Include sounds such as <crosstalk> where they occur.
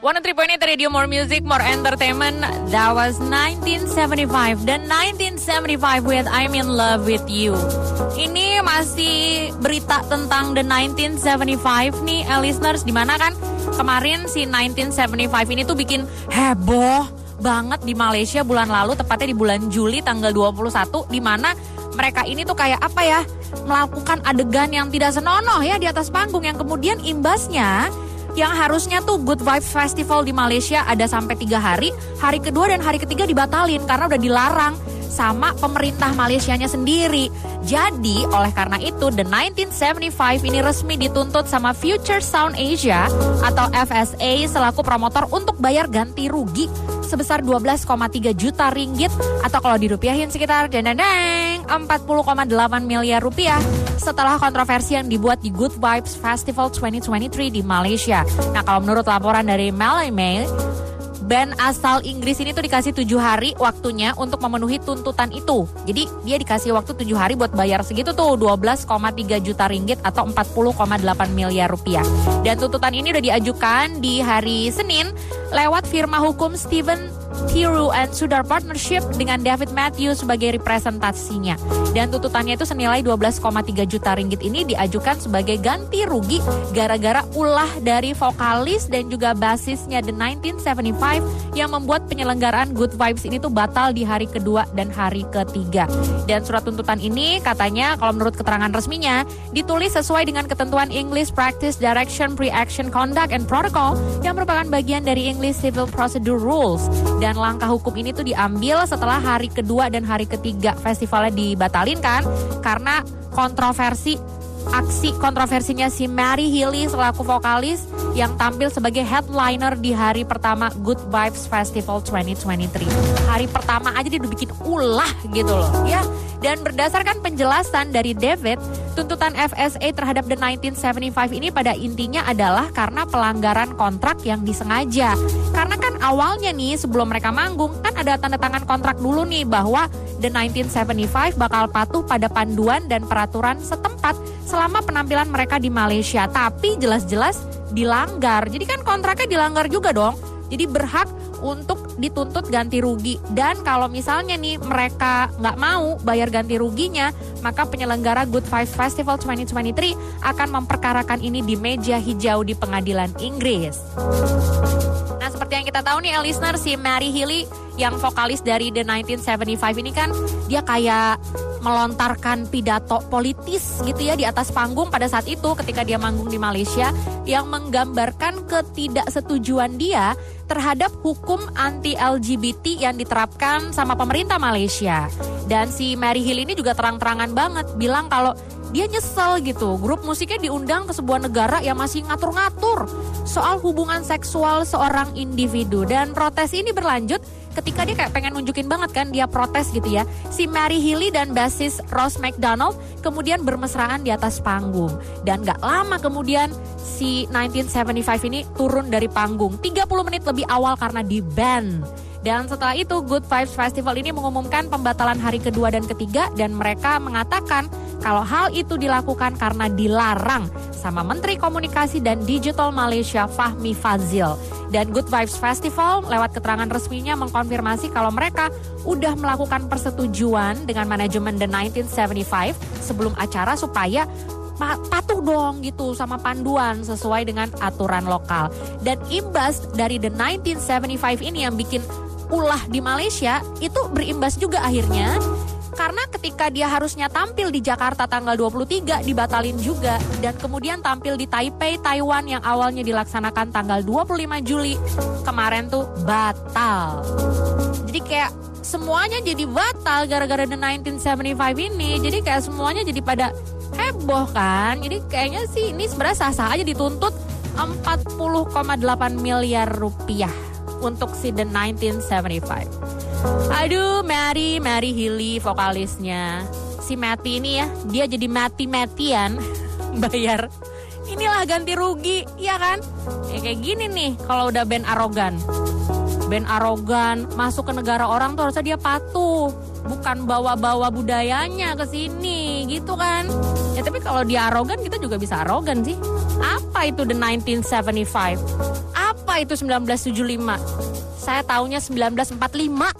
103.8 Radio More Music, More Entertainment. That was 1975 dan 1975 with I'm in love with you. Ini masih berita tentang the 1975 nih, eh, listeners. Di mana kan kemarin si 1975 ini tuh bikin heboh banget di Malaysia bulan lalu, tepatnya di bulan Juli tanggal 21, di mana mereka ini tuh kayak apa ya, melakukan adegan yang tidak senonoh ya di atas panggung yang kemudian imbasnya yang harusnya tuh Good Vibes Festival di Malaysia ada sampai tiga hari, hari kedua dan hari ketiga dibatalin karena udah dilarang sama pemerintah Malaysianya sendiri. Jadi oleh karena itu The 1975 ini resmi dituntut sama Future Sound Asia atau FSA selaku promotor untuk bayar ganti rugi sebesar 12,3 juta ringgit atau kalau dirupiahin sekitar deng 40,8 miliar rupiah setelah kontroversi yang dibuat di Good Vibes Festival 2023 di Malaysia. Nah kalau menurut laporan dari Malay Mail, band asal Inggris ini tuh dikasih tujuh hari waktunya untuk memenuhi tuntutan itu. Jadi dia dikasih waktu tujuh hari buat bayar segitu tuh 12,3 juta ringgit atau 40,8 miliar rupiah. Dan tuntutan ini udah diajukan di hari Senin lewat firma hukum Steven Thiru and Sudar Partnership dengan David Matthews sebagai representasinya. Dan tuntutannya itu senilai 12,3 juta ringgit ini diajukan sebagai ganti rugi gara-gara ulah dari vokalis dan juga basisnya The 1975 yang membuat penyelenggaraan Good Vibes ini tuh batal di hari kedua dan hari ketiga. Dan surat tuntutan ini katanya kalau menurut keterangan resminya ditulis sesuai dengan ketentuan English Practice Direction Pre-Action Conduct and Protocol yang merupakan bagian dari English Civil Procedure Rules. Dan langkah hukum ini tuh diambil setelah hari kedua dan hari ketiga festivalnya dibatalin kan karena kontroversi aksi kontroversinya si Mary Healy selaku vokalis yang tampil sebagai headliner di hari pertama Good Vibes Festival 2023. Hari pertama aja dia udah bikin ulah gitu loh ya. Dan berdasarkan penjelasan dari David, tuntutan FSA terhadap The 1975 ini pada intinya adalah karena pelanggaran kontrak yang disengaja. Karena kan awalnya nih sebelum mereka manggung kan ada tanda tangan kontrak dulu nih bahwa The 1975 bakal patuh pada panduan dan peraturan setempat selama penampilan mereka di Malaysia. Tapi jelas-jelas dilanggar. Jadi kan kontraknya dilanggar juga dong. Jadi berhak untuk dituntut ganti rugi dan kalau misalnya nih mereka nggak mau bayar ganti ruginya maka penyelenggara Good Five Festival 2023 akan memperkarakan ini di meja hijau di pengadilan Inggris. Nah seperti yang kita tahu nih listener si Mary Healy yang vokalis dari The 1975 ini kan dia kayak melontarkan pidato politis gitu ya di atas panggung pada saat itu ketika dia manggung di Malaysia yang menggambarkan ketidaksetujuan dia terhadap hukum anti LGBT yang diterapkan sama pemerintah Malaysia. Dan si Mary Hill ini juga terang-terangan banget bilang kalau dia nyesel gitu. Grup musiknya diundang ke sebuah negara yang masih ngatur-ngatur soal hubungan seksual seorang individu. Dan protes ini berlanjut ketika dia kayak pengen nunjukin banget kan dia protes gitu ya. Si Mary Healy dan basis Ross McDonald kemudian bermesraan di atas panggung. Dan gak lama kemudian si 1975 ini turun dari panggung 30 menit lebih awal karena di ban. Dan setelah itu Good Vibes Festival ini mengumumkan pembatalan hari kedua dan ketiga dan mereka mengatakan kalau hal itu dilakukan karena dilarang sama Menteri Komunikasi dan Digital Malaysia Fahmi Fazil. Dan Good Vibes Festival lewat keterangan resminya mengkonfirmasi kalau mereka udah melakukan persetujuan dengan manajemen The 1975 sebelum acara supaya patuh dong gitu sama panduan sesuai dengan aturan lokal. Dan imbas dari The 1975 ini yang bikin ulah di Malaysia itu berimbas juga akhirnya karena ketika dia harusnya tampil di Jakarta tanggal 23 dibatalin juga dan kemudian tampil di Taipei, Taiwan yang awalnya dilaksanakan tanggal 25 Juli kemarin tuh batal. Jadi kayak semuanya jadi batal gara-gara The 1975 ini. Jadi kayak semuanya jadi pada heboh kan. Jadi kayaknya sih ini sebenarnya sah-sah aja dituntut 40,8 miliar rupiah untuk si The 1975. Aduh, Mary, Mary Hilly vokalisnya. Si Matty ini ya, dia jadi mati-matian <laughs> bayar. Inilah ganti rugi, ya kan? Ya kayak gini nih kalau udah band arogan. Band arogan masuk ke negara orang tuh harusnya dia patuh, bukan bawa-bawa budayanya ke sini, gitu kan? Ya tapi kalau dia arogan kita juga bisa arogan sih. Apa itu the 1975? Apa itu 1975? Saya taunya 1945.